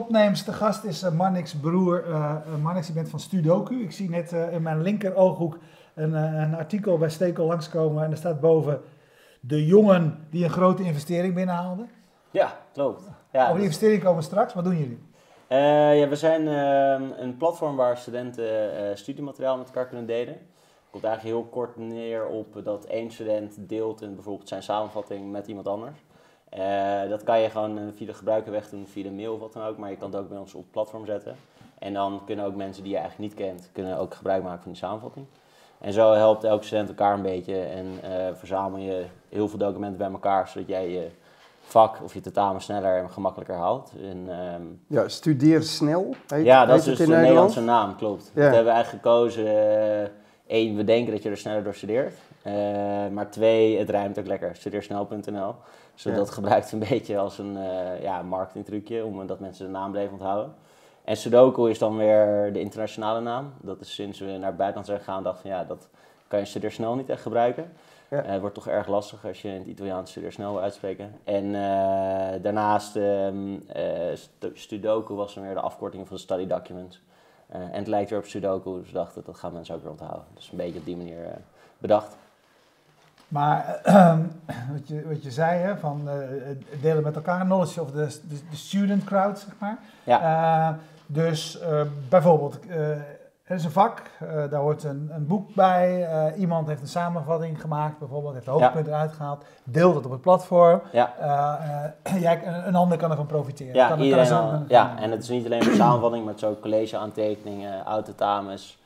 Topnames. De gast is uh, Marnix broer. Uh, Marnix, je bent van Studoku. Ik zie net in mijn linker ooghoek een, een artikel bij Stekel langskomen en er staat boven de jongen die een grote investering binnenhaalde. Ja, klopt. Ja, Over die investering komen we straks. Wat doen jullie? ja, we zijn een platform waar studenten studiemateriaal met elkaar kunnen delen. Het komt eigenlijk heel kort neer op dat één student deelt in bijvoorbeeld zijn samenvatting met iemand anders. Uh, dat kan je gewoon via de gebruiker doen, via de mail of wat dan ook. Maar je kan het ook bij ons op het platform zetten. En dan kunnen ook mensen die je eigenlijk niet kent, kunnen ook gebruik maken van die samenvatting. En zo helpt elke student elkaar een beetje en uh, verzamel je heel veel documenten bij elkaar, zodat jij je vak of je tentamen sneller en gemakkelijker haalt. En, um, ja, studeer snel. Heet, ja, dat is dus de Nederlandse naam, klopt. Ja. Dat hebben we eigenlijk gekozen. Eén, uh, we denken dat je er sneller door studeert. Uh, maar twee, het ruimt ook lekker. Studeersnel.nl. Dus dat gebruikt een beetje als een uh, ja, marketingtrucje om dat mensen de naam blijven onthouden. En Sudoku is dan weer de internationale naam. Dat is sinds we naar het buitenland zijn gegaan, dacht van ja, dat kan je studeersnel niet echt gebruiken. Ja. Uh, het wordt toch erg lastig als je in het Italiaans studeersnel wil uitspreken. En daarnaast, um, Sudoku was dan weer de afkorting van de study documents. en het lijkt weer op Sudoku, dus we dachten dat gaan mensen ook weer onthouden. Dus een beetje op die manier bedacht. Maar wat, je, wat je zei, hè, van uh, delen met elkaar, knowledge of the, the, student crowd, zeg maar. Ja. Uh, dus bijvoorbeeld, er is een vak, daar hoort een, een boek bij, iemand heeft een samenvatting gemaakt, bijvoorbeeld, heeft de hoofdpunten ja. eruit gehaald, deelt het op het platform. Ja. jij, een ander kan ervan profiteren. Ja, kan, iedereen kan al, ja, en het is niet alleen een samenvatting, maar het is ook college-aantekeningen, autotames.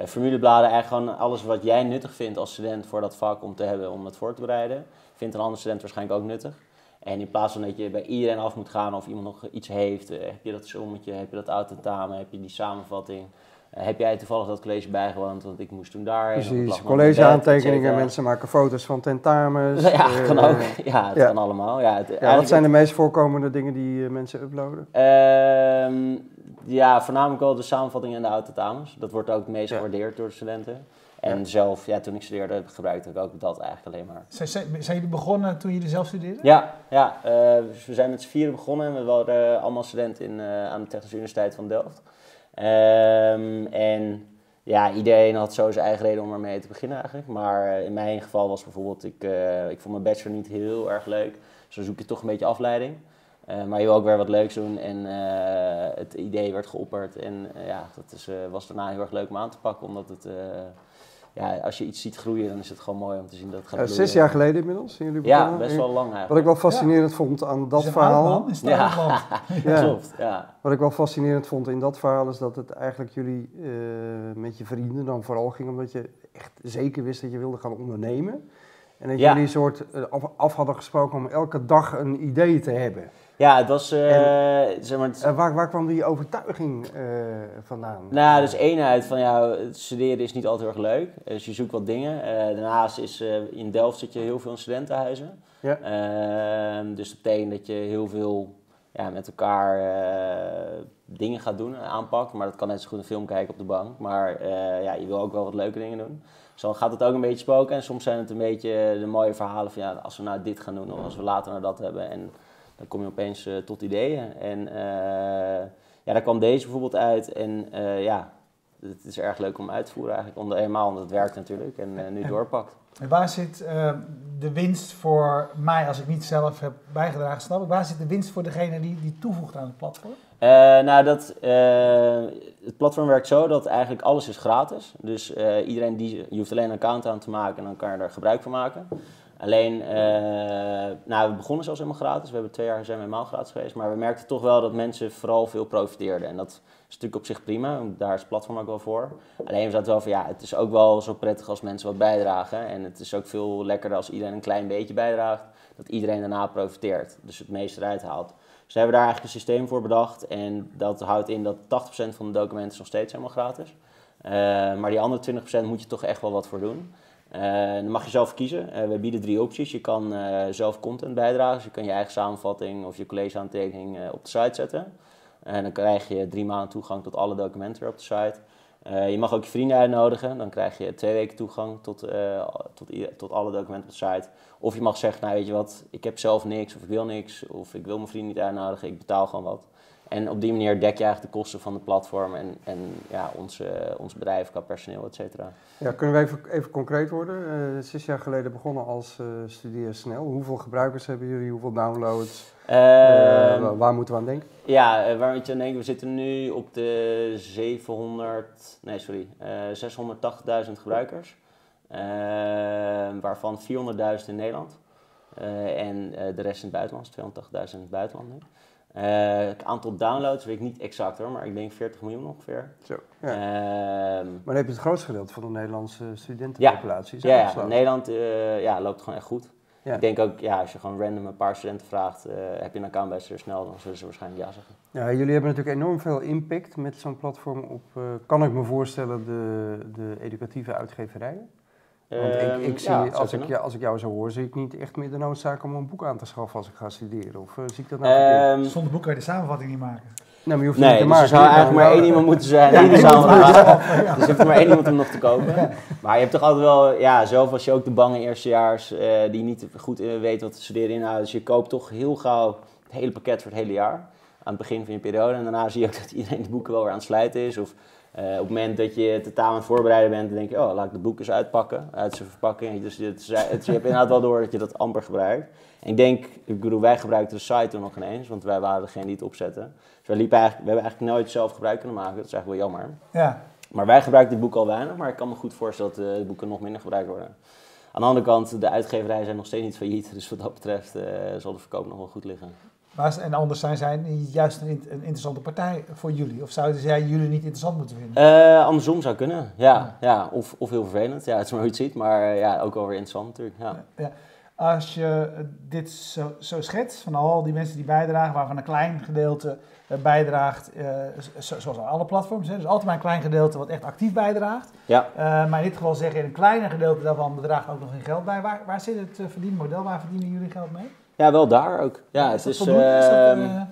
Uh, formulebladen, eigenlijk gewoon alles wat jij nuttig vindt als student voor dat vak om te hebben om het voor te bereiden, vindt een andere student waarschijnlijk ook nuttig. En in plaats van dat je bij iedereen af moet gaan of iemand nog iets heeft, uh, heb je dat sommetje, heb je dat autotamen, heb je die samenvatting. Uh, heb jij toevallig dat college bijgewoond, want ik moest toen daar. Precies, collegeaantekeningen, mensen maken foto's van tentamens. Ja, kan ook. Ja, het ja. kan allemaal. Ja, het, ja, wat zijn de meest voorkomende dingen die mensen uploaden? Ehm, ja, voornamelijk wel de samenvatting en de autotamens. Dat wordt ook het meest gewaardeerd door de studenten. En ja. zelf, ja, toen ik studeerde, gebruikte ik ook dat eigenlijk alleen maar. Zijn, zijn jullie begonnen toen jullie zelf studeerde? Ja, ja uh, we zijn met z'n vieren begonnen en we waren allemaal studenten in, uh, aan de Technische Universiteit van Delft. Um, en ja, iedereen had zo zijn eigen reden om ermee te beginnen eigenlijk. Maar in mijn geval was bijvoorbeeld, ik, uh, ik vond mijn bachelor niet heel erg leuk. Zo zoek je toch een beetje afleiding. Uh, maar je wil ook weer wat leuks doen en het idee werd geopperd. En ja, dat is, was daarna heel erg leuk om aan te pakken, omdat het, ja, als je iets ziet groeien, dan is het gewoon mooi om te zien dat het gaat Zes jaar geleden inmiddels jullie Ja, best wel lang eigenlijk. Wat ik wel fascinerend ja. vond aan dat verhaal... Is ja. ja, klopt. Ja. Wat ik wel fascinerend vond in dat verhaal is dat het eigenlijk jullie met je vrienden dan vooral ging, omdat je echt zeker wist dat je wilde gaan ondernemen. En dat jullie een soort af, af hadden gesproken om elke dag een idee te hebben. Ja, het was. Uh, en, zeg maar, het, uh, waar, waar kwam die overtuiging uh, vandaan? Nou, dus eenheid van ja, het studeren is niet altijd erg leuk. Dus je zoekt wat dingen. daarnaast is in Delft zit je heel veel in studentenhuizen. Ja. Ehm, dus dat betekent dat je heel veel ja, met elkaar dingen gaat doen, aanpakt. Maar dat kan net zo goed een film kijken op de bank. Maar ja, je wil ook wel wat leuke dingen doen. Zo gaat het ook een beetje spoken. En soms zijn het een beetje de mooie verhalen van ja, als we nou dit gaan doen of als we later naar dat hebben. En, dan kom je opeens uh, tot ideeën. En uh, ja, daar kwam deze bijvoorbeeld uit. En uh, ja, het is erg leuk om uit te voeren eigenlijk. Onder eenmaal, omdat het werkt natuurlijk en nu doorpakt. En waar zit de winst voor mij als ik niet zelf heb bijgedragen, snap ik? Waar zit de winst voor degene die, die toevoegt aan het platform? nou, dat, het platform werkt zo dat eigenlijk alles is gratis. Dus iedereen die, je hoeft alleen een account aan te maken en dan kan je er gebruik van maken. Alleen, uh, nou, we begonnen zelfs helemaal gratis. We hebben twee jaar zijn we helemaal gratis geweest. Maar we merkten toch wel dat mensen vooral veel profiteerden. En dat is natuurlijk op zich prima. Daar is het platform ook wel voor. Alleen we zaten wel van, ja, het is ook wel zo prettig als mensen wat bijdragen. En het is ook veel lekkerder als iedereen een klein beetje bijdraagt. Dat iedereen daarna profiteert. Dus het meeste eruit haalt. Dus we hebben daar eigenlijk een systeem voor bedacht. En dat houdt in dat 80% van de documenten nog steeds helemaal gratis. Uh, maar die andere 20% moet je toch echt wel wat voor doen. Uh, dan mag je zelf kiezen. Uh, we bieden drie opties. Je kan uh, zelf content bijdragen. Dus je kan je eigen samenvatting of je collegeaantekening op de site zetten. En dan krijg je drie maanden toegang tot alle documenten op de site. je mag ook je vrienden uitnodigen. Dan krijg je twee weken toegang tot, tot, tot alle documenten op de site. Of je mag zeggen, nou weet je wat, ik heb zelf niks of ik wil niks. Of ik wil mijn vrienden niet uitnodigen, ik betaal gewoon wat. En op die manier dek je eigenlijk de kosten van de platform en, en ja, onze, ons bedrijf qua personeel, et cetera. Ja, kunnen we even, even concreet worden? Uh, zes jaar geleden begonnen als uh, Studeer Snel. Hoeveel gebruikers hebben jullie? Hoeveel downloads? Uh, waar moeten we aan denken? Ja, waar moet je aan denken? We zitten nu op de 700, nee sorry, 680.000 gebruikers. waarvan 400.000 in Nederland. en de rest in het buitenland, 280.000 in het buitenland Uh, het aantal downloads weet ik niet exact hoor, maar ik denk 40 miljoen ongeveer. Zo, ja. Uh, maar dan heb je het grootste gedeelte van de Nederlandse studentenpopulatie. Ja, ja, ja Nederland uh, ja, loopt gewoon echt goed. Ja. Ik denk ook, ja, als je gewoon random een paar studenten vraagt, eh, heb je een account bij Snel, dan zullen ze waarschijnlijk ja zeggen. Ja, jullie hebben natuurlijk enorm veel impact met zo'n platform op, kan ik me voorstellen, de, de educatieve uitgeverijen. Want ik, ehm, ik zie, als, ik, als ik jou zo hoor, zie ik niet echt meer de noodzaak om een boek aan te schaffen als ik ga studeren. Of uh, zie ik dat nou um, Zonder boek kan je de samenvatting niet maken. Nee, maar je hoeft nee, niet te dus maken. er zou eigenlijk maar één iemand moeten zijn die de samenvatting. Dus je hebt maar één iemand om nog te kopen. Maar je hebt toch altijd wel, ja, zelf als je ook de bange eerstejaars uh, die niet goed uh, weten wat te studeren inhoudt. Dus je koopt toch heel gauw het hele pakket voor het hele jaar. Aan het begin van je periode. En daarna zie je ook dat iedereen de boeken wel weer aan het sluiten is. Of uh, op het moment dat je totaal aan het voorbereiden bent, dan denk je, oh, laat ik de boek eens uitpakken, uit zijn verpakking. Dus het, het, je hebt inderdaad wel door dat je dat amper gebruikt. En ik denk, ik bedoel, wij gebruikten de site nog ineens, want wij waren degene die het opzetten. Dus wij liepen eigenlijk, we hebben eigenlijk nooit zelf gebruik kunnen maken, dat is eigenlijk wel jammer. Ja. Maar wij gebruiken dit boek al weinig, maar ik kan me goed voorstellen dat de boeken nog minder gebruikt worden. Aan de andere kant, de uitgeverijen zijn nog steeds niet failliet, dus wat dat betreft uh, zal de verkoop nog wel goed liggen. Maar, en anders zijn zij juist een, een, interessante partij voor jullie? Of zouden zij jullie niet interessant moeten vinden? Uh, andersom zou kunnen, ja. ja. Of, of heel vervelend, ja, het is maar hoe je het ziet. Maar uh, ja, ook wel weer interessant natuurlijk. Ja. ja. Als je dit zo, zo schetst, van al die mensen die bijdragen, waarvan een klein gedeelte uh, bijdraagt, zoals alle platforms, hè, dus altijd maar een klein gedeelte wat echt actief bijdraagt. Ja. maar in dit geval zeggen, een kleiner gedeelte daarvan bedraagt ook nog geen geld bij. Waar, waar zit het verdienmodel? Waar verdienen jullie geld mee? Ja, wel daar ook. Ja, het is. Ehm, eh,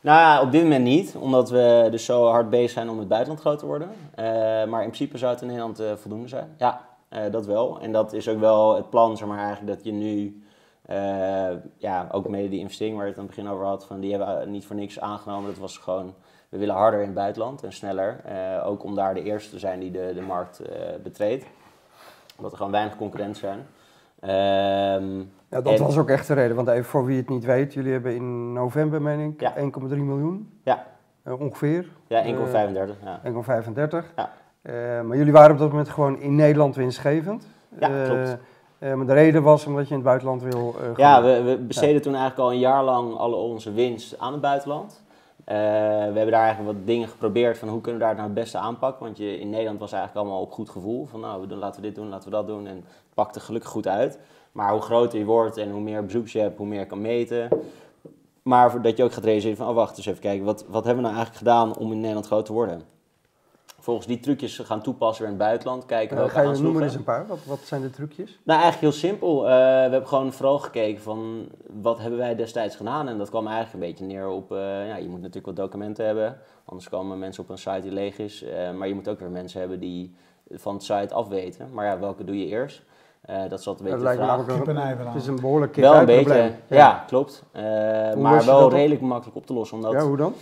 nou ja, op dit moment niet, omdat we dus zo hard bezig zijn om het buitenland groot te worden. Uh, maar in principe zou het in Nederland uh, voldoende zijn. Ja, dat wel. En dat is ook wel het plan, zeg maar, eigenlijk dat je nu, ja, ook mede die investering waar je het aan het begin over had, van die hebben we niet voor niks aangenomen. Dat was gewoon, we willen harder in het buitenland en sneller. ook om daar de eerste te zijn die de, de markt betreedt. Omdat er gewoon weinig concurrentie zijn. Ehm, ja, dat was ook echt de reden. Want even voor wie het niet weet, jullie hebben in november, meen ik, 1,3 miljoen. Ja. Uh, ongeveer. Ja, 1,35. ja. 1,35. Ja. Uh, maar jullie waren op dat moment gewoon in Nederland winstgevend. Ja, klopt. Uh, maar de reden was omdat je in het buitenland wil. ja, we, we besteden toen eigenlijk al een jaar lang alle onze winst aan het buitenland. we hebben daar eigenlijk wat dingen geprobeerd van hoe kunnen we daar nou het beste aanpakken. Want je, in Nederland was eigenlijk allemaal op goed gevoel. Van nou, we doen, laten we dit doen, laten we dat doen. En het pakte gelukkig goed uit. Maar hoe groter je wordt en hoe meer bezoekers je hebt, hoe meer je kan meten. Maar dat je ook gaat realiseren van, oh wacht eens even kijken, wat, wat hebben we nou eigenlijk gedaan om in Nederland groot te worden? Volgens die trucjes gaan toepassen weer in het buitenland. Kijken uh, ga je noemen eens een paar. Wat, wat zijn de trucjes? Nou, eigenlijk heel simpel. Uh, we hebben gewoon vooral gekeken van wat hebben wij destijds gedaan. En dat kwam eigenlijk een beetje neer op, uh, ja, je moet natuurlijk wat documenten hebben. Anders komen mensen op een site die leeg is. maar je moet ook weer mensen hebben die van het site afweten. Maar ja, welke doe je eerst? Uh, dat is altijd een beetje dat de vraag. Het is een behoorlijk Wel een beetje, ja, klopt. Uh, maar wel redelijk makkelijk op te lossen. Omdat, ja, hoe dan?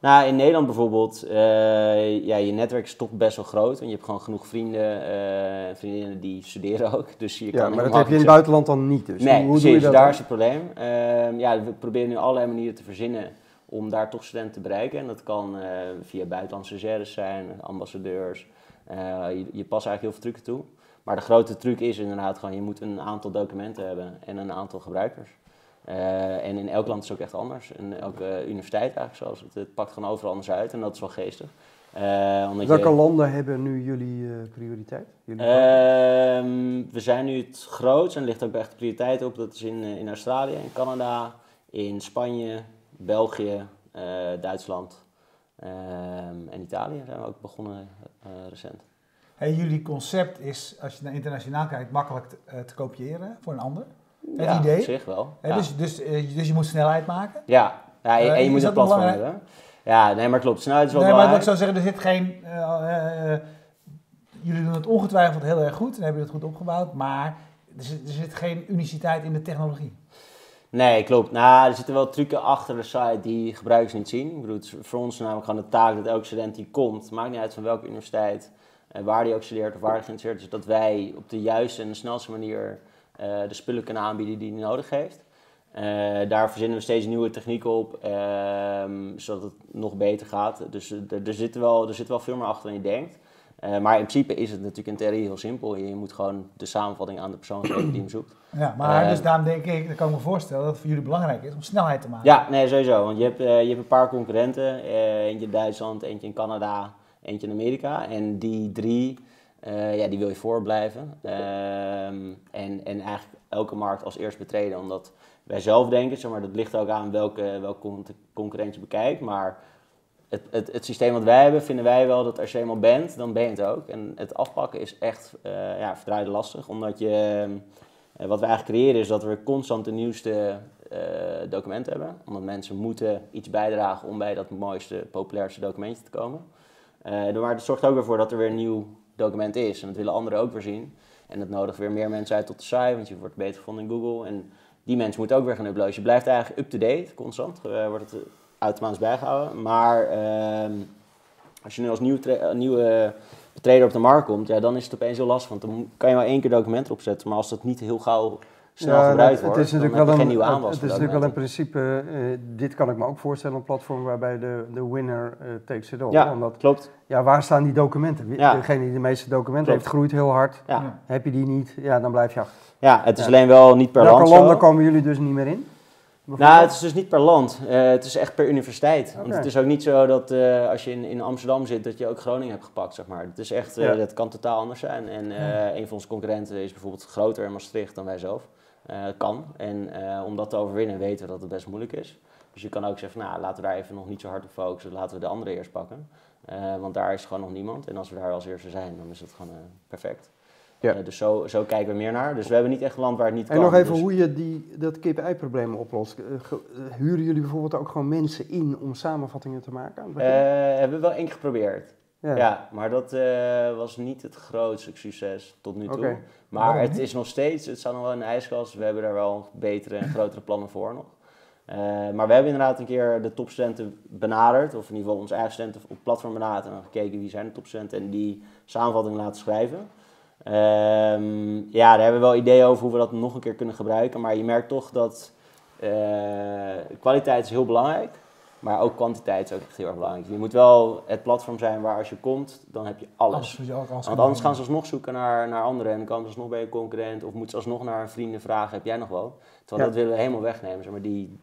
Nou, in Nederland bijvoorbeeld, uh, ja, je netwerk is toch best wel groot. En je hebt gewoon genoeg vrienden en vriendinnen die studeren ook. Dus je ja, maar dat heb je in het buitenland dan niet dus? Nee, hoe, precies, doe je dat daar is het probleem. Ehm, ja, we proberen nu allerlei manieren te verzinnen om daar toch studenten te bereiken. En dat kan via buitenlandse stagiaires zijn, ambassadeurs. je, je past eigenlijk heel veel trucken toe. Maar de grote truc is inderdaad gewoon, je moet een aantal documenten hebben en een aantal gebruikers. Uh, en in elk land is het ook echt anders. In elke universiteit eigenlijk zoals. Het, het pakt gewoon overal anders uit en dat is wel geestig. Uh, Welke landen hebben nu jullie prioriteit? Jullie ehm, we zijn nu het grootst en ligt ook echt prioriteit op. Dat is in, in Australië, in Canada, in Spanje, België, Duitsland ehm, en Italië zijn we ook begonnen recent. Hey, jullie concept is, als je naar internationaal kijkt, makkelijk te, te kopiëren voor een ander. Het ja, idee. op zich wel. Ja. Dus, dus, dus je moet snelheid maken. Ja, ja en, je moet het platform hebben. Ja, nee, maar klopt. Snelheid is wel nee, belangrijk. maar ik zou zeggen, er zit geen... jullie doen het ongetwijfeld heel erg goed en hebben het goed opgebouwd, maar er zit, er zit geen uniciteit in de technologie. Nee, klopt. Nou, er zitten wel trucken achter de site die gebruikers niet zien. Ik bedoel, is voor ons namelijk gewoon de taak dat elke student die komt, maakt niet uit van welke universiteit, uh, waar die ook studeert of waar hij geïnteresseerd is, dat wij op de juiste en de snelste manier uh, de spullen kunnen aanbieden die hij nodig heeft. Uh, daar verzinnen we steeds nieuwe techniek op, ehm, zodat het nog beter gaat. Dus er, er, wel, er zit wel veel meer achter dan je denkt. Uh, maar in principe is het natuurlijk in theorie heel simpel. Je moet gewoon de samenvatting aan de persoon geven die hem zoekt. Ja, maar uh, dus daarom denk ik, dan kan ik me voorstellen dat het voor jullie belangrijk is om snelheid te maken. Ja, nee, sowieso. Want je hebt, uh, je hebt een paar concurrenten. eentje in Duitsland, eentje in Canada, eentje in Amerika. En die drie, ja, die wil je voorblijven. Ehm, en, en eigenlijk elke markt als eerst betreden. Omdat wij zelf denken, zeg maar, dat ligt ook aan welke, welke concurrent je bekijkt. Maar het, het, het, systeem wat wij hebben, vinden wij wel dat als je eenmaal bent, dan ben je het ook. En het afpakken is echt uh, ja, verdraaide lastig, omdat je, uh, wat we eigenlijk creëren is dat we constant de nieuwste uh, documenten hebben. Omdat mensen moeten iets bijdragen om bij dat mooiste, populairste documentje te komen. maar het zorgt ook weer voor dat er weer een nieuw document is. En dat willen anderen ook weer zien. En dat nodigt weer meer mensen uit tot de site, want je wordt beter gevonden in Google. En die mensen moeten ook weer gaan uploaden. Je blijft eigenlijk up-to-date, constant. wordt het automatisch bijgehouden. Maar ehm, als je nu als nieuw nieuwe betreder op de markt komt, ja, dan is het opeens heel lastig. Want dan kan je wel één keer documenten erop zetten, maar als dat niet heel gauw snel ja, gebruikt wordt, het is natuurlijk wel een, nieuwe aanwas. Het, het is natuurlijk wel in principe, uh, dit kan ik me ook voorstellen, een platform waarbij de, de winner uh, takes it all. Ja, Omdat, klopt. Ja, waar staan die documenten? Ja. Degene die de meeste documenten klopt. heeft, groeit heel hard. Ja. Heb je die niet, ja, dan blijf je achter. Ja, het is alleen wel niet per Welke land landen komen jullie dus niet meer in? Nou, het is dus niet per land. Uh, het is echt per universiteit. Okay. Want het is ook niet zo dat uh, als je in, in Amsterdam zit, dat je ook Groningen hebt gepakt, zeg maar. Het is echt, uh, ja. dat kan totaal anders zijn. En ja. een van onze concurrenten is bijvoorbeeld groter in Maastricht dan wij zelf. kan. En om dat te overwinnen weten we dat het best moeilijk is. Dus je kan ook zeggen, nou, laten we daar even nog niet zo hard op focussen. Laten we de andere eerst pakken. want daar is gewoon nog niemand. En als we daar als eerste zijn, dan is het gewoon perfect. Ja. Uh, dus zo, zo kijken we meer naar. Dus we hebben niet echt een land waar het niet en kan. En nog even dus... hoe je die, dat KPI-probleem oplost. Uh, huren jullie bijvoorbeeld ook gewoon mensen in om samenvattingen te maken? Uh, hebben we wel één keer geprobeerd. Ja. ja maar dat was niet het grootste succes tot nu toe. Okay. Maar het is nog steeds, het staat nog wel in de ijskast. We hebben daar wel betere en grotere plannen voor nog. maar we hebben inderdaad een keer de topstudenten benaderd, of in ieder geval onze eigen studenten op het platform benaderd en gekeken wie zijn de topstudenten en die samenvatting laten schrijven. Um, ja, daar hebben we wel ideeën over hoe we dat nog een keer kunnen gebruiken. Maar je merkt toch dat uh, kwaliteit is heel belangrijk. Maar ook kwantiteit is ook echt heel erg belangrijk. Je moet wel het platform zijn waar als je komt, dan heb je alles. alles Want anders gaan ze alsnog zoeken naar, naar anderen. En dan kan ze alsnog bij een concurrent. Of moeten ze alsnog naar een vrienden vragen, heb jij nog wel? Terwijl ja. dat willen we helemaal wegnemen. Zeg maar die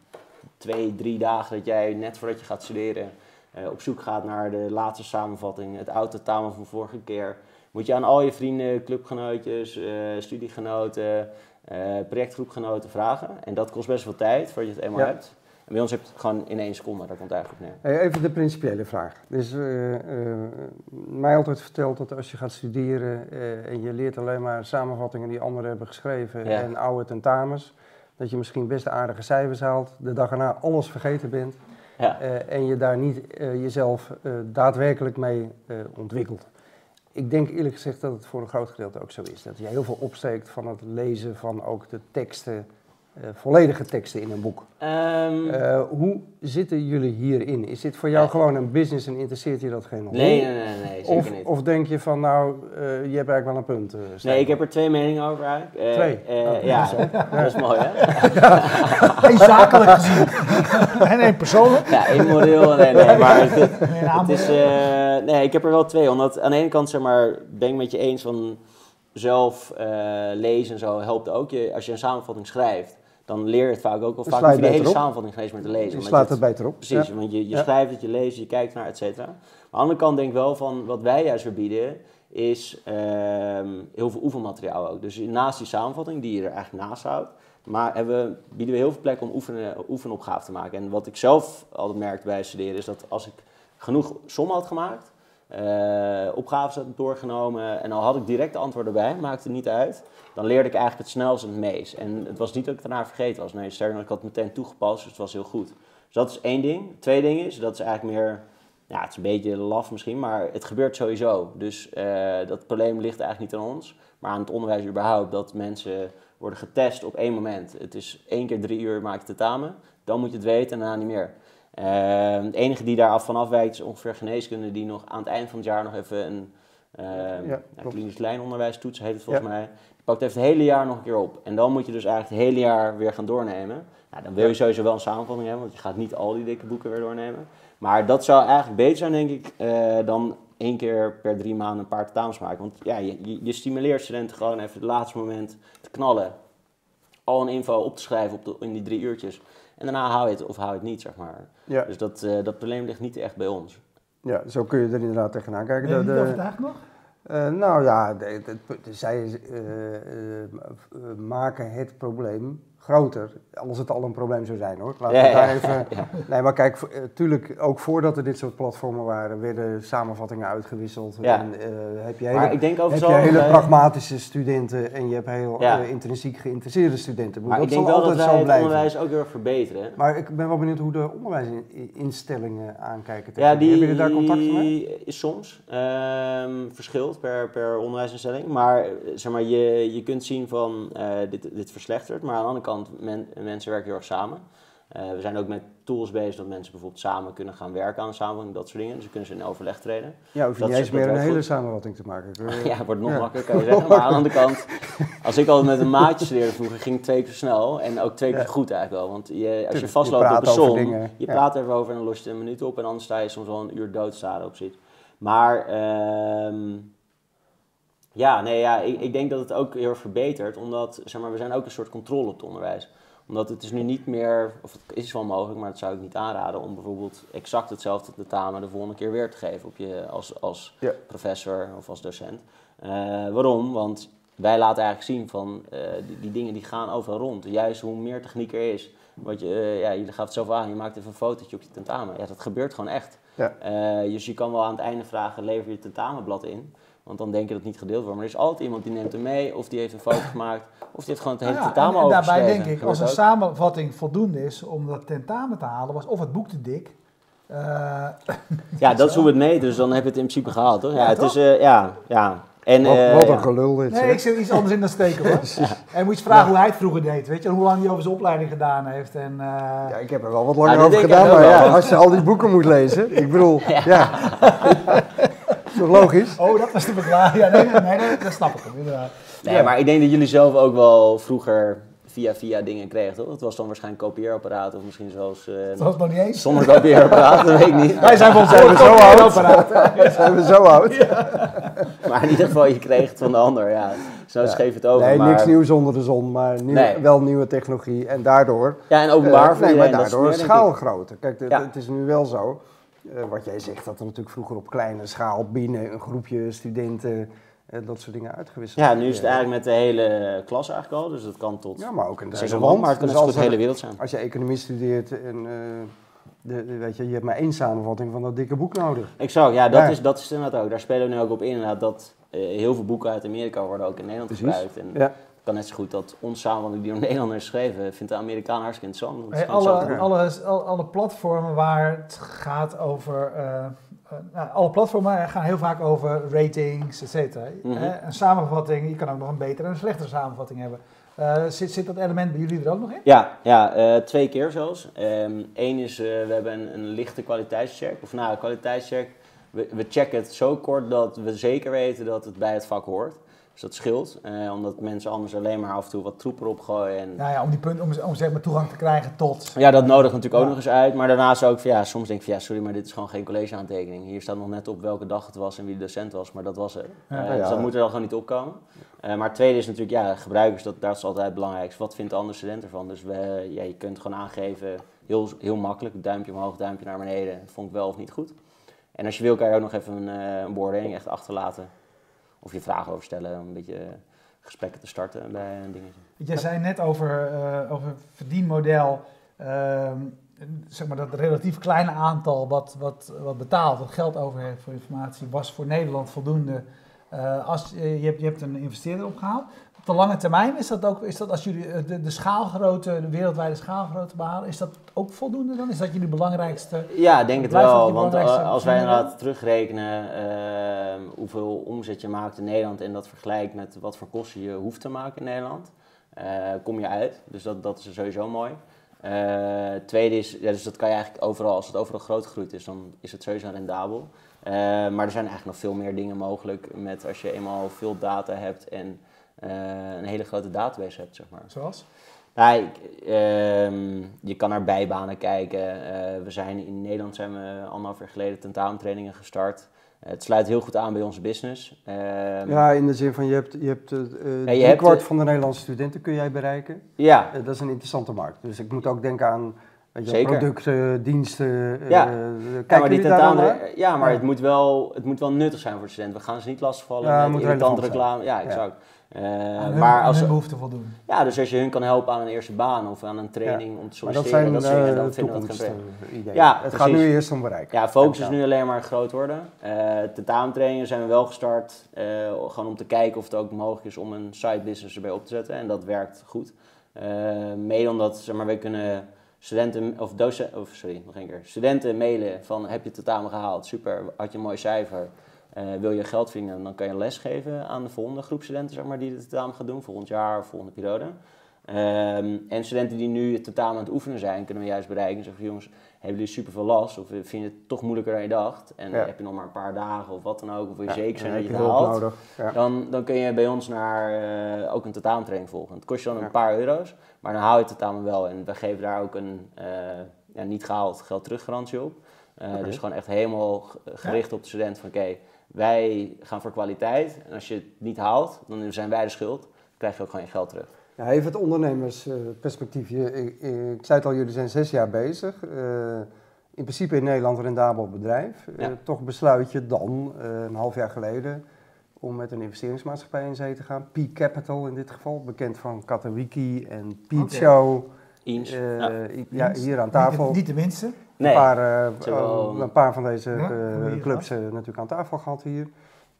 twee, drie dagen dat jij net voordat je gaat studeren... Uh, op zoek gaat naar de laatste samenvatting. Het autotamen van vorige keer moet je aan al je vrienden, clubgenootjes, uh, studiegenoten, uh, projectgroepgenoten vragen. En dat kost best veel tijd voordat je het eenmaal ja. hebt. En bij ons heb je het gewoon in één seconde, daar komt het eigenlijk op neer. Even de principiële vraag. Dus uh, mij altijd verteld dat als je gaat studeren en je leert alleen maar samenvattingen die anderen hebben geschreven ja. en oude tentamens, dat je misschien best aardige cijfers haalt, de dag erna alles vergeten bent ja. en je daar niet jezelf daadwerkelijk mee ontwikkelt ik denk eerlijk gezegd dat het voor een groot gedeelte ook zo is. Dat je heel veel opsteekt van het lezen van ook de teksten, uh, volledige teksten in een boek. Um, uh, hoe zitten jullie hierin? Is dit voor jou gewoon een business en interesseert je dat geen rol? Nee, nee, nee, nee zeker of, niet. Of denk je van nou, uh, je hebt eigenlijk wel een punt? nee, ik heb er twee meningen over eigenlijk. twee? Oh, ja, dat is mooi hè? Eén zakelijk gezien en één persoonlijk. Ja, één moreel en nee, nee, maar het, het is, nee, ik heb er wel twee. Omdat aan de ene kant zeg maar, ben ik met je eens van zelf lezen en zo helpt ook je, als je een samenvatting schrijft dan leer je het vaak ook wel vaak hoef je de hele op. samenvatting geen eens meer te lezen. Je slaat het beter op. Precies, ja. want je, je ja. schrijft het, je leest, je kijkt naar, et cetera. Maar aan de andere kant denk ik wel van, wat wij juist verbieden, is um, heel veel oefenmateriaal ook. Dus naast die samenvatting, die je er eigenlijk naast houdt, maar hebben, bieden we heel veel plek om oefenen, oefenopgaven te maken. En wat ik zelf altijd merkte bij studeren, is dat als ik genoeg som had gemaakt, uh, opgaves had doorgenomen en al had ik direct de antwoorden bij, maakte het niet uit. Dan leerde ik eigenlijk het snelst en het meest. En het was niet dat ik daarna vergeten was. Nee, sterker ik had het meteen toegepast, dus het was heel goed. Dus dat is één ding. Twee ding is, dat is eigenlijk meer, ja, het is een beetje laf misschien, maar het gebeurt sowieso. Dus uh, dat probleem ligt eigenlijk niet aan ons, maar aan het onderwijs überhaupt. Dat mensen worden getest op één moment. Het is één keer drie uur maak je tentamen, dan moet je het weten en daarna niet meer. Uh, de enige die daar af van afwijkt is ongeveer geneeskunde die nog aan het eind van het jaar nog even een uh, ja, klinisch lijnonderwijs toets, heet het volgens mij. Die pakt even het hele jaar nog een keer op. En dan moet je dus eigenlijk het hele jaar weer gaan doornemen. Nou, dan wil je sowieso wel een samenvatting hebben, want je gaat niet al die dikke boeken weer doornemen. Maar dat zou eigenlijk beter zijn, denk ik, uh, dan één keer per drie maanden een paar tentamens maken. Want ja, je, je, stimuleert studenten gewoon even het laatste moment te knallen. Al een info op te schrijven op de, in die drie uurtjes. En daarna hou je het of hou je het niet, zeg maar. Ja. Dus dat, uh, dat probleem ligt niet echt bij ons. Ja, zo kun je er inderdaad tegenaan kijken. Ben je niet overtuigd nog? Uh, nou ja, de, de, de, zij uh, maken het probleem groter. Als het al een probleem zou zijn hoor. Laten we daar even. Nee, maar kijk, natuurlijk eh, ook voordat er dit soort platformen waren, werden samenvattingen uitgewisseld. En, uh, heb je hele, maar ik denk heb je hele pragmatische studenten en je hebt heel uh, intrinsiek geïnteresseerde studenten. Maar dat ik denk wel dat wij het onderwijs ook heel erg verbeteren. Maar ik ben wel benieuwd hoe de onderwijsinstellingen aankijken. Tegen. Ja, die, heb je daar contact mee? Soms. Um, verschilt per, per onderwijsinstelling. Maar, zeg maar je, je kunt zien van dit, dit verslechtert. Maar aan de andere kant mensen werken heel erg samen. Uh, we zijn ook met tools bezig dat mensen bijvoorbeeld samen kunnen gaan werken aan de samenvatting, dat soort dingen. Dus dan kunnen ze in overleg treden. Ja, hoef je dat niet eens meer een hele samenvatting te maken. ja, het wordt nog ja. makkelijker, kan je zeggen. Maar aan de andere kant, als ik altijd met een maatje studeerde vroeger, ging het twee keer snel en ook twee keer ja. goed eigenlijk wel. Want je, als je vastloopt je op een som, je ja. praat er even over en dan los je een minuut op en anders sta je soms wel een uur doodstaren op zit. Maar... Uh, ja, nee, ja, ik, ik, denk dat het ook heel erg verbetert, omdat zeg maar, we zijn ook een soort controle op het onderwijs omdat het is nu niet meer, of het is wel mogelijk, maar dat zou ik niet aanraden om bijvoorbeeld exact hetzelfde tentamen de volgende keer weer te geven op je als, als ja. professor of als docent. Uh, waarom? Want wij laten eigenlijk zien van uh, die, die, dingen die gaan overal rond. Juist hoe meer techniek er is. Wat je, uh, ja, je gaat het zo aan, je maakt even een fotootje op je tentamen. Ja, dat gebeurt gewoon echt. Ja. dus je kan wel aan het einde vragen, lever je tentamenblad in. Want dan denk je dat het niet gedeeld wordt. Maar er is altijd iemand die neemt hem mee, of die heeft een foto gemaakt, of die heeft gewoon het hele ja, tentamen en, en daarbij denk ik, als een samenvatting voldoende is om dat tentamen te halen, was of het boek te dik. Uh, ja, dat is hoe we het meten, dus dan heb je het in principe gehaald, toch? Ja, ja het is, uh, ja, ja. En, wat, uh, wat een gelul dit. Nee, ik zit iets anders in dan steken hoor. ja. En moet je vragen hoe hij het vroeger deed, weet je, hoe lang hij over zijn opleiding gedaan heeft. En, ja, ik heb er wel wat langer over gedaan, maar ja, als je al die boeken moet lezen, ik bedoel, ja. Toch logisch? Oh, dat was de verklaring. Ja, nee, nee, nee, dat snap ik hem, inderdaad. Nee, maar ik denk dat jullie zelf ook wel vroeger via via dingen kregen, toch? Het was dan waarschijnlijk kopieerapparaat of misschien zelfs... Uh, dat was nog niet eens. Zonder kopieerapparaat, dat weet ik niet. Wij zijn van zijn we zo oud. Wij zijn we zo oud. Ja. Maar in ieder geval, je kreeg het van de ander, ja. Zo ja. scheef het over. Nee, maar... niks nieuws onder de zon, maar nieuw, nee. wel nieuwe technologie. En daardoor... Ja, en openbaar uh, voor nee, maar daardoor schaalgrootte. Kijk, ja. het is nu wel zo uh, wat jij zegt, dat er natuurlijk vroeger op kleine schaal binnen een groepje studenten uh, dat soort dingen uitgewisseld Ja, nu is het eigenlijk met de hele klas eigenlijk al, dus dat kan tot ja, maar ook in de man, maar het kan dus de hele wereld zijn. Als je economie studeert en uh, de, de, weet je, je hebt maar één samenvatting van dat dikke boek nodig. Exact, ja, dat, ja. Is, dat is inderdaad ook. Daar spelen we nu ook op in, inderdaad, dat heel veel boeken uit Amerika worden ook in Nederland Precies. gebruikt. En, ja kan net zo goed dat ons samenvatting die door Nederlanders geschreven, vindt de Amerikaan hartstikke interessant. Hey, alle, alle, alle, alle, platformen waar het gaat over. Uh, uh, nou, alle platformen gaan heel vaak over ratings, et cetera. Mm -hmm. uh, een samenvatting, je kan ook nog een betere en een slechtere samenvatting hebben. zit, zit dat element bij jullie er ook nog in? Ja, ja twee keer zelfs. Eén um, is, we hebben een, een, lichte kwaliteitscheck. Of nou, kwaliteitscheck, we, we checken het zo kort dat we zeker weten dat het bij het vak hoort. Dus dat scheelt, eh, omdat mensen anders alleen maar af en toe wat troep erop gooien. En... Ja, ja, om die punt, om, om zeg maar toegang te krijgen tot... Ja, dat nodigt natuurlijk ook nog eens uit. Maar daarnaast ook, van, ja, soms denk ik van ja, sorry, maar dit is gewoon geen collegeaantekening. Hier staat nog net op welke dag het was en wie de docent was, maar dat was er. Uh, dus dat moet er dan gewoon niet opkomen. Uh, maar het tweede is natuurlijk, ja, gebruikers, dat, dat is altijd het belangrijkste. Wat vindt de andere student ervan? Dus we, ja, je kunt gewoon aangeven, heel, heel makkelijk, duimpje omhoog, duimpje naar beneden. Vond ik wel of niet goed. En als je wil, kan je ook nog even een, een beoordeling echt achterlaten of je vragen over stellen, om een beetje gesprekken te starten bij dingen. Jij zei net over, uh, over verdienmodel, uh, zeg maar dat relatief kleine aantal wat, wat, wat betaalt, wat geld over heeft voor informatie, was voor Nederland voldoende. Uh, als, je, hebt, je hebt een investeerder opgehaald de lange termijn is dat ook, is dat als jullie eh, de, de schaalgrootte, de wereldwijde schaalgrootte behalen, is dat ook voldoende dan? Is dat jullie belangrijkste? Ja, denk het wel. Want eh, als wij inderdaad terugrekenen uh, hoeveel omzet je maakt in Nederland en dat vergelijkt met wat voor kosten je hoeft te maken in Nederland, kom je uit. Dus dat, dat is sowieso mooi. tweede is, ja, dus dat kan je eigenlijk overal, als het overal groot gegroeid is, dan is het sowieso rendabel. Maar er zijn eigenlijk nog veel meer dingen mogelijk met als je eenmaal veel data hebt en een hele grote database hebt, zeg maar. Zoals? Nou, ehm, je kan naar bijbanen kijken. Uh, we zijn in Nederland zijn we anderhalf jaar geleden tentamentrainingen gestart. Uh, het sluit heel goed aan bij onze business. Uh, ja, in de zin van je hebt, je hebt, ja, je hebt kwart van de Nederlandse studenten kun jij bereiken. Ja. dat is een interessante markt. Dus ik moet ook denken aan je, producten, diensten. Ja, ja maar, die tentamen, ja, maar Het, moet wel, het moet wel nuttig zijn voor de studenten. We gaan ze niet lastigvallen ja, met irritante reclame. Ja, exact. Uh, maar als ze behoefte voldoen. Ja, dus als je hun kan helpen aan een eerste baan of aan een training om te solliciteren, dat, zijn, dat, dan vinden we dat geen idee. Ja, het gaat nu eerst om bereik. Ja, focus is nu alleen maar groot worden. Uh, tentamentrainingen zijn we wel gestart, uh, gewoon om te kijken of het ook mogelijk is om een side business erbij op te zetten. En dat werkt goed. mede omdat, zeg maar, we kunnen studenten, of docenten, of sorry, nog een keer, studenten mailen van heb je tentamen gehaald, super, had je een mooi cijfer. Uh, wil je geld verdienen, dan kan je les geven aan de volgende groep studenten zeg maar, die het tentamen gaat doen, volgend jaar of volgende periode. Um, en studenten die nu het tentamen aan het oefenen zijn, kunnen we juist bereiken. Zeggen jongens, hebben jullie super veel last? Of vind je het toch moeilijker dan je dacht? En ja. heb je nog maar een paar dagen of wat dan ook, of wil je zeker zijn dat je het haalt? Ja. Dan, dan kun je bij ons naar uh, ook een tentamentraining volgen. Het kost je dan een paar euro's, maar dan haal je het tentamen wel. En we geven daar ook een uh, niet gehaald geld teruggarantie op. Okay. Dus gewoon echt helemaal gericht op de student van oké, wij gaan voor kwaliteit. En als je het niet haalt, dan zijn wij de schuld. Dan krijg je ook gewoon je geld terug. Ja, even het ondernemersperspectief. Ik, ik, ik, zei het al, jullie zijn zes jaar bezig. Uh, in principe in Nederland een rendabel bedrijf. Uh, toch besluit je dan, uh, een half jaar geleden, om met een investeringsmaatschappij in zee te gaan. P Capital in dit geval, bekend van Katawiki en Pete Show. Ja. ja. hier aan tafel. Niet, niet de minste. Nee. Een, paar, een paar van deze clubs natuurlijk aan tafel gehad hier.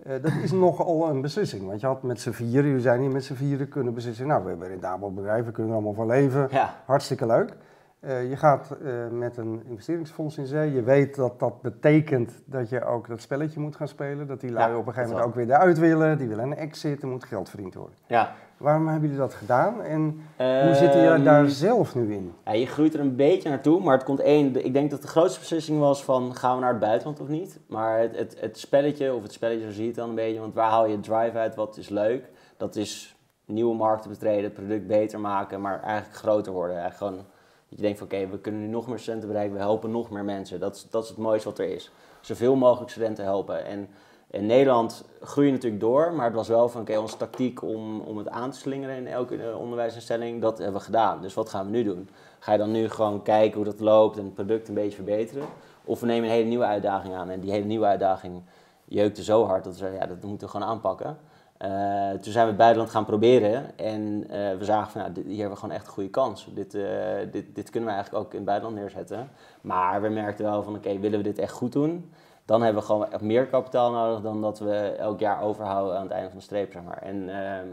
Uh, dat is nogal een beslissing. Want je had met z'n vieren, jullie zijn hier met z'n vieren, kunnen beslissen. Nou, we hebben een rendabel bedrijf, we kunnen er allemaal van leven. Ja. Hartstikke leuk. Uh, je gaat uh, met een investeringsfonds in zee. Je weet dat dat betekent dat je ook dat spelletje moet gaan spelen. Dat die lui op een gegeven moment ook weer eruit willen. Die willen een exit, er moet geld verdiend worden. Ja. Waarom hebben jullie dat gedaan en hoe zitten jullie daar ehm, zelf nu in? Ja, je groeit er een beetje naartoe, maar het komt één. Ik denk dat de grootste beslissing was van gaan we naar het buitenland of niet. Maar het, het, het spelletje, of het spelletje zo zie je het dan een beetje, want waar haal je drive uit, wat is leuk? Dat is nieuwe markten betreden, het product beter maken, maar eigenlijk groter worden. Eigenlijk gewoon dat je denkt van oké, we kunnen nu nog meer studenten bereiken, we helpen nog meer mensen. Dat, dat is het mooiste wat er is. Zoveel mogelijk studenten helpen. En in Nederland groei je natuurlijk door, maar het was wel van oké, onze tactiek om, om het aan te slingeren in elke eh, onderwijsinstelling, dat hebben we gedaan. Dus wat gaan we nu doen? Ga je dan nu gewoon kijken hoe dat loopt en het product een beetje verbeteren? Of we nemen een hele nieuwe uitdaging aan en die hele nieuwe uitdaging jeukte zo hard dat we zeiden, ja, dat moeten we gewoon aanpakken. Uh, toen zijn we het buitenland gaan proberen en uh, we zagen van, nou, hier hebben we gewoon echt een goede kans. Dit, dit, dit kunnen we eigenlijk ook in het buitenland neerzetten. Maar we merkten wel van, oké, willen we dit echt goed doen? Dan hebben we gewoon meer kapitaal nodig dan dat we elk jaar overhouden aan het einde van de streep, zeg maar. En ehm,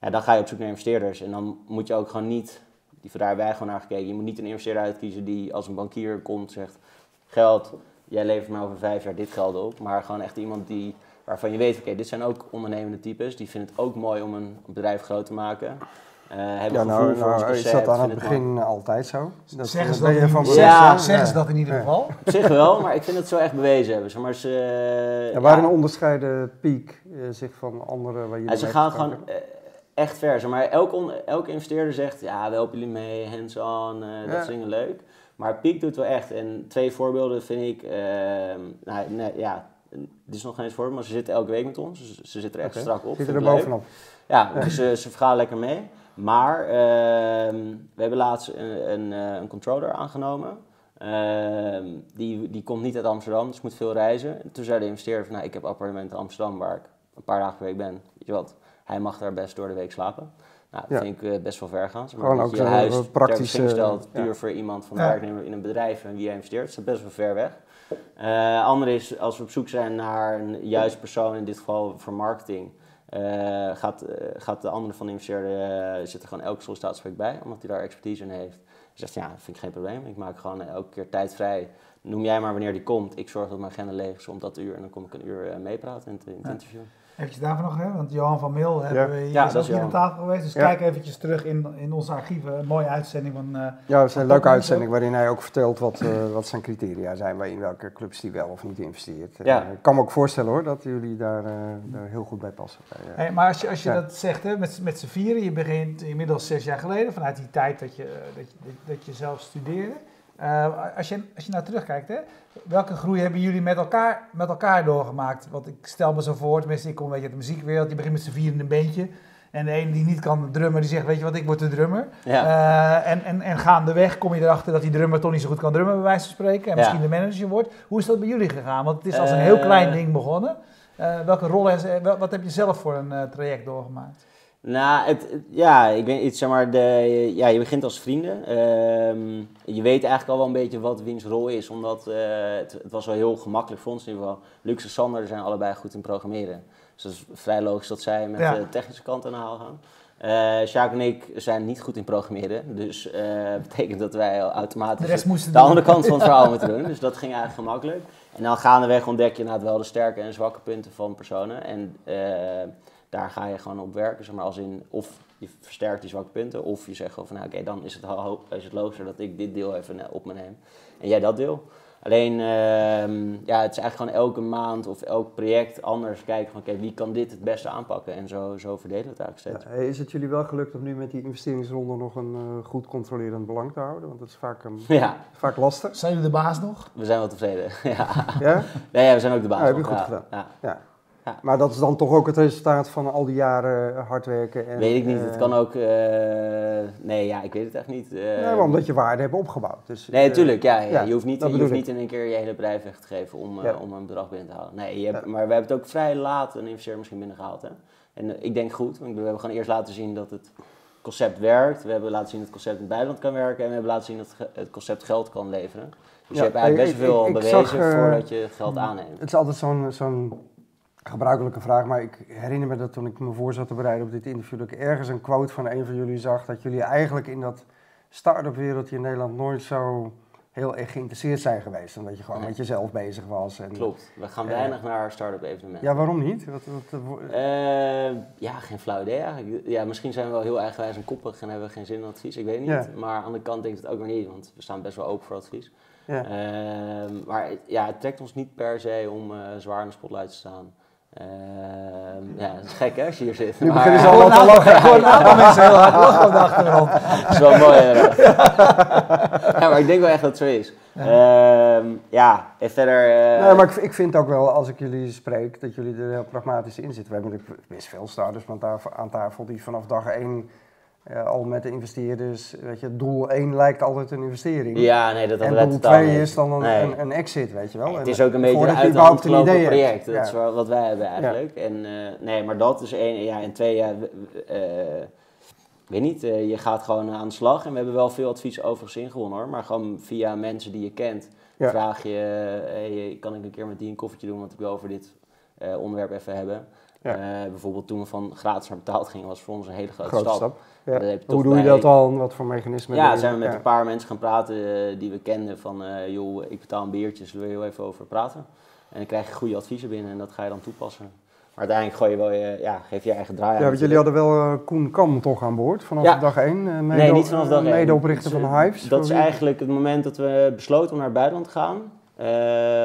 ja, dan ga je op zoek naar investeerders en dan moet je ook gewoon niet, die, daar wij gewoon naar gekeken, je moet niet een investeerder uitkiezen die als een bankier komt zegt, geld, jij levert me over vijf jaar dit geld op. Maar gewoon echt iemand die waarvan je weet, oké, dit zijn ook ondernemende types. Die vinden het ook mooi om een bedrijf groot te maken. Uh, hebben ja, nou, voor nou, is dat aan het begin altijd zo? Dat zeggen ze dat, van ja, zeggen ze dat in ieder geval? Op zich wel, maar ik vind het zo echt bewezen hebben. Zeg maar ze, ja, waarin ja. onderscheiden Peak uh, zich van andere waar jullie Ze gaan gewoon uh, echt ver. Zeg maar elke, elke investeerder zegt, ja, we helpen jullie mee, hands-on, dat is dingen leuk. Maar Peak doet wel echt. En twee voorbeelden vind ik, ehm, nou, nee, ja, dit is nog geen eens voor, maar ze zitten elke week met ons. Ze, ze zitten er echt strak op. Zitten er bovenop. Ja, dus ze, ze vergaan lekker mee. Maar ehm, we hebben laatst een, een, eh, een controller aangenomen. Ehm, die, die komt niet uit Amsterdam, dus moet veel reizen. toen zei de investeerder van, nou, ik heb appartement in Amsterdam waar ik een paar dagen per week ben. Weet je wat, hij mag daar best door de week slapen. Nou, dat vind ik uh, best wel ver gaan. Gewoon ook je huis praktisch stelt, puur voor iemand van de werknemer in een bedrijf en wie hij investeert. Dat is best wel ver weg. Uh, andere is, als we op zoek zijn naar een juiste persoon, in dit geval voor marketing, gaat, uh, gaat de andere van de investeerder, zit er gewoon elke sollicitatiegesprek bij, omdat hij daar expertise in heeft. Hij zegt, ja, vind ik geen probleem. Ik maak gewoon elke keer tijd vrij. Noem jij maar wanneer die komt. Ik zorg dat mijn agenda leeg is om dat uur en dan kom ik een uur meepraten in, in het interview. Eventjes daarvan nog, hè? want Johan van Mil hebben we hier, Ja, is ook is hier aan tafel geweest. Dus Ja. kijk eventjes terug in, in onze archieven. Een mooie uitzending van... eh, Ja, het is een leuke ook uitzending waarin hij ook vertelt wat, eh, wat zijn criteria zijn, waarin welke clubs die wel of niet investeert. Ja. Eh, ik kan me ook voorstellen hoor, dat jullie daar, eh, daar heel goed bij passen. Bij, Hey, maar als je, als je Ja. dat zegt, hè, met, met z'n vieren, je begint inmiddels zes jaar geleden, vanuit die tijd dat je, dat je, dat je zelf studeerde. Eh, als, je, als je nou terugkijkt, hè, welke groei hebben jullie met elkaar, met elkaar doorgemaakt? Want ik stel me zo voor, tenminste ik kom een beetje uit de muziekwereld, je begint met z'n vieren in een beentje. En de ene die niet kan drummen, die zegt, weet je wat, ik word de drummer. Ja. Eh, en, en, en gaandeweg kom je erachter dat die drummer toch niet zo goed kan drummen, bij wijze van spreken. En Ja. misschien de manager wordt. Hoe is dat bij jullie gegaan? Want het is als een heel Eh. klein ding begonnen. Welke rol wat heb je zelf voor een traject doorgemaakt? Nou, het, ja, ik weet niet, zeg maar, de, ja, je begint als vrienden. Ehm, je weet eigenlijk al wel een beetje wat wiens rol is, omdat eh, het, het was wel heel gemakkelijk voor ons in ieder geval. Lux en Sander zijn allebei goed in programmeren. Dus dat is vrij logisch dat zij met Ja. de technische kant aan de haal gaan. Eh Sjaak en ik zijn niet goed in programmeren, dus eh betekent dat wij De automatisch rest moesten de andere kant van het verhaal moeten doen. Dus dat ging eigenlijk gemakkelijk. En dan gaandeweg ontdek je inderdaad wel de sterke en zwakke punten van personen. En eh, daar ga je gewoon op werken. Zeg maar, als in, of je versterkt die zwakke punten, of je zegt gewoon van nou, oké, dan is het, is het logischer dat ik dit deel even eh, op me neem. En jij dat deel. Alleen, ehm, ja, het is eigenlijk gewoon elke maand of elk project anders kijken van oké, wie kan dit het beste aanpakken. En zo, zo verdelen we het eigenlijk steeds. ja, is het jullie wel gelukt om nu met die investeringsronde nog een eh, goed controlerend belang te houden? Want dat is vaak, een, Ja, vaak lastig. Zijn jullie de baas nog? we zijn wel tevreden. ja. Ja? Nee, ja, we zijn ook de baas. Ja, heb je nog. goed Ja, gedaan. ja. Ja. Maar dat is dan toch ook het resultaat van al die jaren hard werken? En, Weet ik niet, het eh, kan ook. eh, nee, ja, ik weet het echt niet. eh. Nee, maar omdat je waarde hebt opgebouwd. Dus, Nee, natuurlijk. Ja, ja, ja, je hoeft niet, je hoeft niet in één keer je hele bedrijf weg te geven om, Ja. om een bedrag binnen te halen. Nee, je hebt, maar we hebben het ook vrij laat een investeerder misschien binnengehaald. Hè? En ik denk goed, want we hebben gewoon eerst laten zien dat het concept werkt. We hebben laten zien dat het concept in het buitenland kan werken. En we hebben laten zien dat het concept geld kan leveren. Dus je hebt eigenlijk best wel ik- ik bewezen zag, voordat je geld aanneemt. Het is altijd zo'n zo'n gebruikelijke vraag, maar ik herinner me dat toen ik me voor zat te bereiden op dit interview, dat ik ergens een quote van een van jullie zag, dat jullie eigenlijk in dat start-up wereldje in Nederland nooit zo heel erg geïnteresseerd zijn geweest. Omdat je gewoon Nee. met jezelf bezig was. En, Klopt. We gaan weinig naar start-up evenementen. Ja, waarom niet? Wat, wat, wat- Eh, ja, geen flauw idee eigenlijk. Ja, misschien zijn we wel heel eigenwijs en koppig en hebben we geen zin in advies. Ik weet niet. Maar aan de kant denk ik het ook weer niet, want we staan best wel open voor advies. ja. Ehm, maar het- ja, het trekt ons niet per se om eh, zwaar in de spotlight te staan. Ehm, ja, dat is gek hè, als je hier zit. Nu Maar- beginnen ze een te lachen. ik hoor een aantal mensen heel hard lachen op de achtergrond. Dat is wel mooi inderdaad. ja, maar ik denk wel echt dat het zo is. Ehm, ja, en verder... eh, Nee, maar ik, ik vind ook wel, als ik jullie spreek, dat jullie er heel pragmatisch in zitten. We hebben natuurlijk best veel starters aan tafel, aan tafel die vanaf dag één eh, al met de investeerders, weet je, doel 1 lijkt altijd een investering. Ja, nee, dat en doel totaal 2 niet. is dan een, Nee. een, een exit, weet je wel. Het is ook een beetje voordat een uit de hand überhaupt een gelopen idee hebt. project. Dat Ja. is wat wij hebben eigenlijk. En eh, nee, maar dat is één. Ja, en twee, ja, eh, ik weet niet, eh, je gaat gewoon aan de slag. En we hebben wel veel advies overigens ingewonnen hoor. Maar gewoon via mensen die je kent, Ja. vraag je, eh, hey, kan ik een keer met die een koffietje doen, want ik wil over dit eh, onderwerp even hebben. Ja. Eh, bijvoorbeeld toen we van gratis naar betaald gingen, was voor ons een hele grote, Grote stap. Ja. Hoe doe je dat dan? Wat voor mechanismen? Ja, zijn we met Ja. een paar mensen gaan praten eh, die we kenden van, eh, joh, ik betaal een biertje, zullen we heel even over praten? En dan krijg je goede adviezen binnen en dat ga je dan toepassen. Maar uiteindelijk gooi je wel je, ja, geef je eigen draai aan. Ja, want jullie hadden wel Koen Kam toch aan boord vanaf Ja. dag 1. mede, Nee, niet vanaf dag één. Medeoprichter van Hives. Dat is wie- eigenlijk het moment dat we besloten om naar het buitenland te gaan.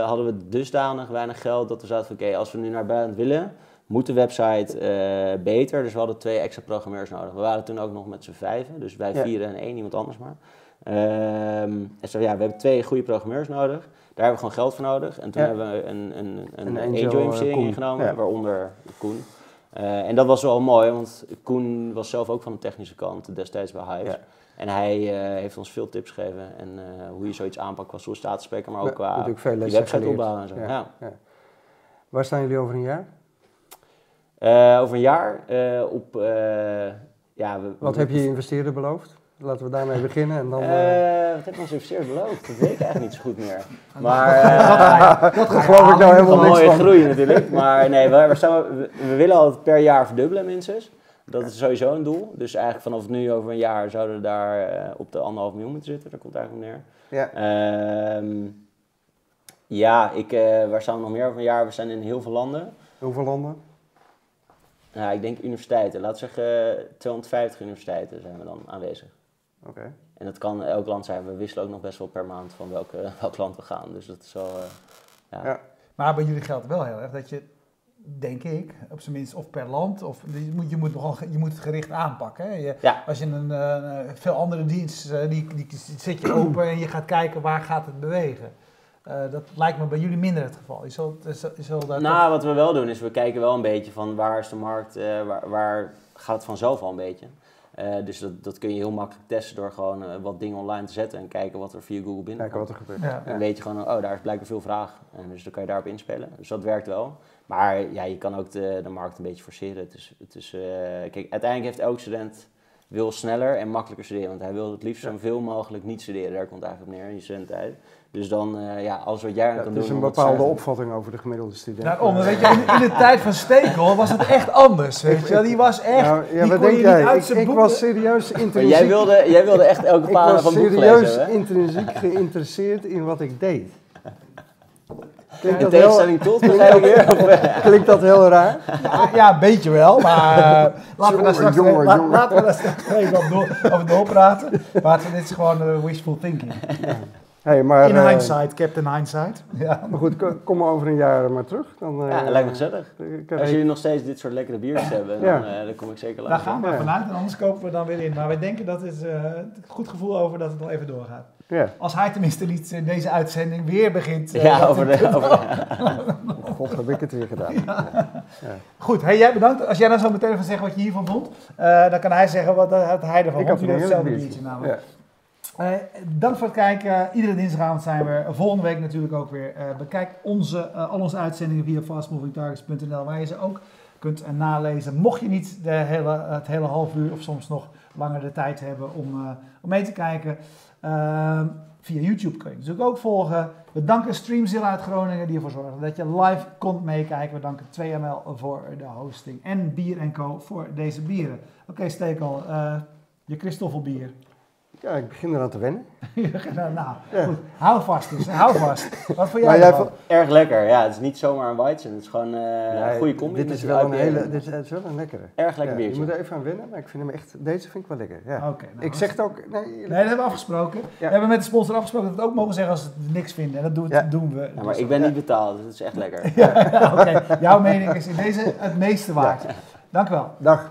Hadden we dusdanig weinig geld dat we zaten van oké, als we nu naar het buitenland willen, moet de website eh, beter. Dus we hadden twee extra programmeurs nodig. We waren toen ook nog met z'n vijven, dus wij Ja. vieren en één iemand anders maar. Ehm, en zo, ja, we hebben twee goede programmeurs nodig. Daar hebben we gewoon geld voor nodig. En toen Ja. hebben we een, een, een, Een een angel, angel-investering eh, ingenomen, Ja. waaronder Koen. Eh, en dat was wel mooi, want Koen was zelf ook van de technische kant destijds bij Hives. Ja. En hij heeft ons veel tips gegeven en hoe je zoiets aanpakt qua sollicitatiespreker, maar ook qua die website opbouwen en zo. Waar staan jullie over een jaar? Eh, over een jaar eh, op, eh, ja, we, Wat heb je je investeerder beloofd? Laten we daarmee beginnen en dan... eh, Eh, wat heb ons investeerd beloofd? Dat weet ik eigenlijk niet zo goed meer. Maar eh, Dat geloof ik nou helemaal van niks mooie van. groei natuurlijk. Maar nee, we, we, staan, we, we willen altijd per jaar verdubbelen minstens. Dat is sowieso een doel. Dus eigenlijk vanaf nu over een jaar zouden we daar op de anderhalf miljoen moeten zitten. Daar komt eigenlijk op neer. Ja. Ehm, ja, ik, eh, waar staan we nog meer over een jaar? We zijn in heel veel landen. Hoeveel landen? Ja, ik denk universiteiten. Laten we zeggen 250 universiteiten zijn we dan aanwezig. Oké. En dat kan elk land zijn. We wisselen ook nog best wel per maand van welke, welk land we gaan. Dus dat is wel... eh, ja. Ja. Maar bij jullie geldt wel heel erg dat je, denk ik, op zijn minst of per land, of je moet, je moet, nogal, je moet het gericht aanpakken. Hè? Je, Ja. Als je een eh, veel andere dienst, eh, die, die zet je open en je gaat kijken waar gaat het bewegen. Eh, dat lijkt me bij jullie minder het geval. Je zult, je zult- je zult daar Nou, wat we wel doen is we kijken wel een beetje van waar is de markt, eh, waar, waar gaat het vanzelf al een beetje. Eh, dus dat, dat kun je heel makkelijk testen door gewoon wat dingen online te zetten en kijken wat er via Google Kijken binnenkomt. wat er gebeurt. Ja. Dan weet je gewoon, oh, daar is blijkbaar veel vraag. En dus dan kan je daarop inspelen. Dus dat werkt wel. Maar ja, je kan ook de, de markt een beetje forceren. Het is, het is, eh, kijk, uiteindelijk heeft elk student wil sneller en makkelijker studeren. Want hij wil het liefst zoveel mogelijk niet studeren. Daar komt het eigenlijk op neer in je studententijd. Dus dan, eh, ja, alles wat jij aan Ja, kan het doen... is een bepaalde opvatting over de gemiddelde student. Daarom, weet je, in, in de tijd van Stekel was het echt anders, weet je. Die was echt, Nou, ja, die wat kon denk je niet jij? uit Ik, ik was serieus intrinsiek, jij wilde, jij wilde echt elke ik pagina was van boek serieus gelezen hebben, hè? intrinsiek geïnteresseerd in wat ik deed. Klinkt In dat, heel, tot, ik klinkt dat heel raar? Ja, ja, een beetje wel, maar eh, laten, we daar straks, jongen, laten we daar straks even over, door, over doorpraten. Maar het- dit is gewoon eh, wishful thinking. Hey, maar, In eh, hindsight, Captain Hindsight. Ja. maar goed, ko- kom maar over een jaar maar terug. Dan, eh, ja, lijkt me gezellig. ik heb Als een- jullie nog steeds dit soort lekkere biertjes hebben, Ja. dan, eh, dan kom ik zeker Daar langs. gaan we Ja. vanuit en anders kopen we dan weer in. Maar wij denken dat het eh, het goed gevoel over dat het nog even doorgaat. ja. Als hij tenminste niet in deze uitzending weer begint. eh, Ja, over de... Over de Oh, God, heb ik het weer gedaan. Goed, hey, jij bedankt. Als jij nou zo meteen even zegt wat je hiervan vond, eh, dan kan hij zeggen wat, eh, wat hij ervan Ik vond. had een heerlijk hetzelfde biertje. biertje namelijk. Ja. Eh, dank voor het kijken. Iedere dinsdagavond zijn we. Volgende week natuurlijk ook weer. Eh, bekijk onze, eh, al onze uitzendingen via fastmovingtargets.nl waar je ze ook kunt nalezen. Mocht je niet de hele, het hele half uur of soms nog langer de tijd hebben om, om mee te kijken. eh, via YouTube kun je natuurlijk ook volgen. We danken Streamzilla uit Groningen die ervoor zorgde dat je live kon meekijken. We danken 2ML voor de hosting en Bier Co voor deze bieren. Oké, Stekel, eh, je Christoffelbier. Ja, ik begin eraan te wennen. nou, nou Ja. goed. Hou vast dus. Hou vast. Wat voor Maar jij vond- Erg lekker, ja. Het is niet zomaar een Weizen. Het is gewoon eh, Nee, een goede combi. Dit is wel een hele, dit is, het is wel een lekkere. Erg lekker Ja, je moet er even aan wennen, maar ik vind hem echt, deze vind ik wel lekker. Ja. Oké. nou, ik zeg het ook, nee, Nee, dat hebben we afgesproken. We hebben met de sponsor afgesproken dat we het ook mogen zeggen als ze het niks vinden. En dat doen, Ja. doen we. Ja, maar dus- ik ben niet betaald, dus het is echt lekker. Ja, Oké, jouw mening is in deze het meeste waard. Dank u wel. Dag.